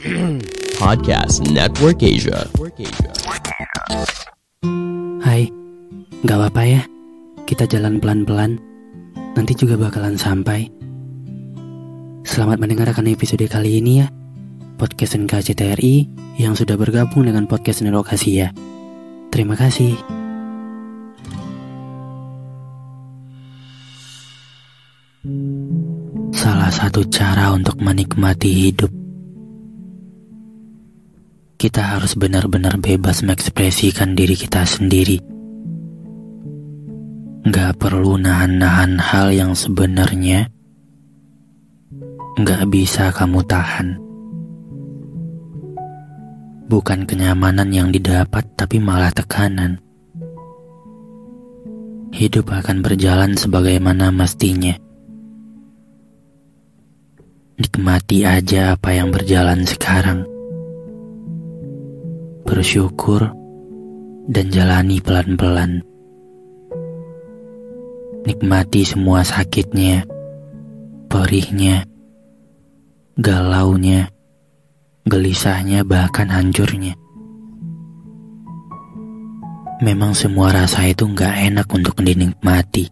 Podcast Network Asia. Hai, gak apa-apa ya. Kita jalan pelan-pelan. Nanti juga bakalan sampai. Selamat mendengarkan episode kali ini ya. Podcast NKCTRI yang sudah bergabung dengan podcast Network Asia. Terima kasih. Salah satu cara untuk menikmati hidup kita harus benar-benar bebas mengekspresikan diri kita sendiri. Gak perlu nahan-nahan hal yang sebenarnya gak bisa kamu tahan. Bukan kenyamanan yang didapat, tapi malah tekanan. Hidup akan berjalan sebagaimana mestinya. Nikmati aja apa yang berjalan sekarang bersyukur, dan jalani pelan-pelan. Nikmati semua sakitnya, perihnya, galaunya, gelisahnya, bahkan hancurnya. Memang semua rasa itu gak enak untuk dinikmati.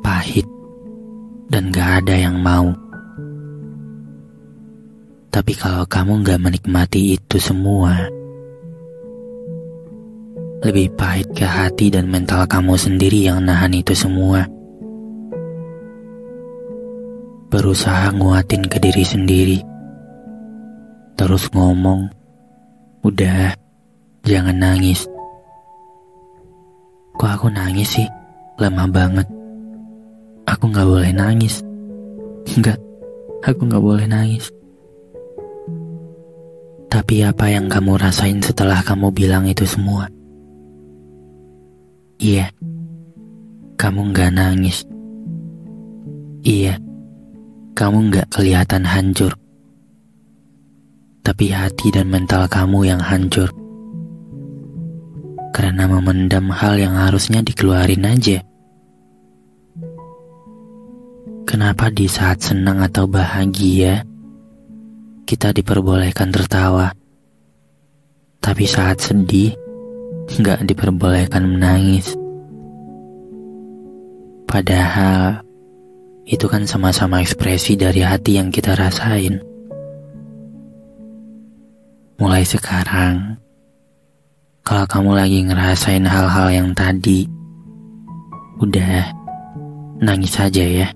Pahit, dan gak ada yang mau. Tapi kalau kamu gak menikmati itu semua, lebih pahit ke hati dan mental kamu sendiri yang nahan itu semua. Berusaha nguatin ke diri sendiri. Terus ngomong, udah, jangan nangis. Kok aku nangis sih? Lama banget. Aku gak boleh nangis. Enggak, aku gak boleh nangis. Tapi apa yang kamu rasain setelah kamu bilang itu semua? Iya, kamu nggak nangis. Iya, kamu nggak kelihatan hancur. Tapi hati dan mental kamu yang hancur. Karena memendam hal yang harusnya dikeluarin aja. Kenapa di saat senang atau bahagia, kita diperbolehkan tertawa. Tapi saat sedih, nggak diperbolehkan menangis. Padahal, itu kan sama-sama ekspresi dari hati yang kita rasain. Mulai sekarang, kalau kamu lagi ngerasain hal-hal yang tadi, udah nangis saja ya.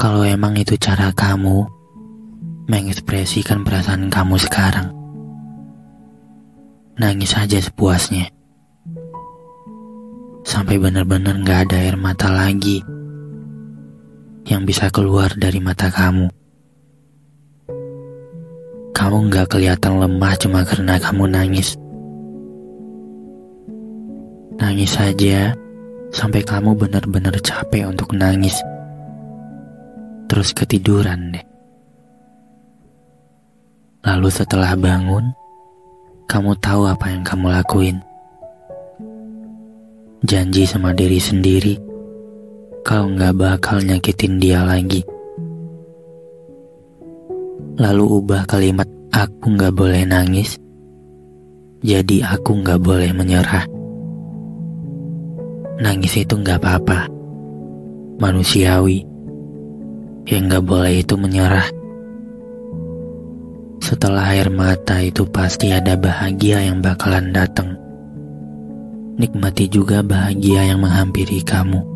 Kalau emang itu cara kamu, mengekspresikan perasaan kamu sekarang. Nangis saja sepuasnya. Sampai benar-benar gak ada air mata lagi yang bisa keluar dari mata kamu. Kamu gak kelihatan lemah cuma karena kamu nangis. Nangis saja sampai kamu benar-benar capek untuk nangis. Terus ketiduran deh. Lalu setelah bangun, kamu tahu apa yang kamu lakuin. Janji sama diri sendiri, kau nggak bakal nyakitin dia lagi. Lalu ubah kalimat aku nggak boleh nangis, jadi aku nggak boleh menyerah. Nangis itu nggak apa-apa, manusiawi. Yang nggak boleh itu menyerah. Setelah air mata itu pasti ada bahagia yang bakalan datang. Nikmati juga bahagia yang menghampiri kamu.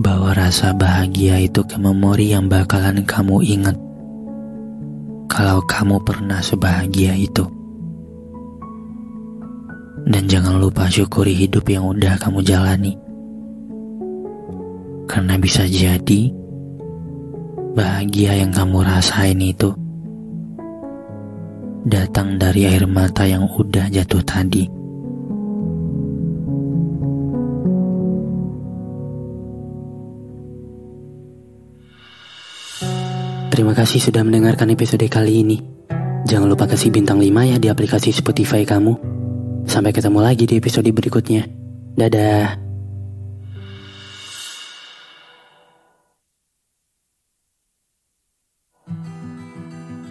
Bawa rasa bahagia itu ke memori yang bakalan kamu ingat. Kalau kamu pernah sebahagia itu. Dan jangan lupa syukuri hidup yang udah kamu jalani. Karena bisa jadi bahagia yang kamu rasain itu datang dari air mata yang udah jatuh tadi. Terima kasih sudah mendengarkan episode kali ini. Jangan lupa kasih bintang 5 ya di aplikasi Spotify kamu. Sampai ketemu lagi di episode berikutnya. Dadah.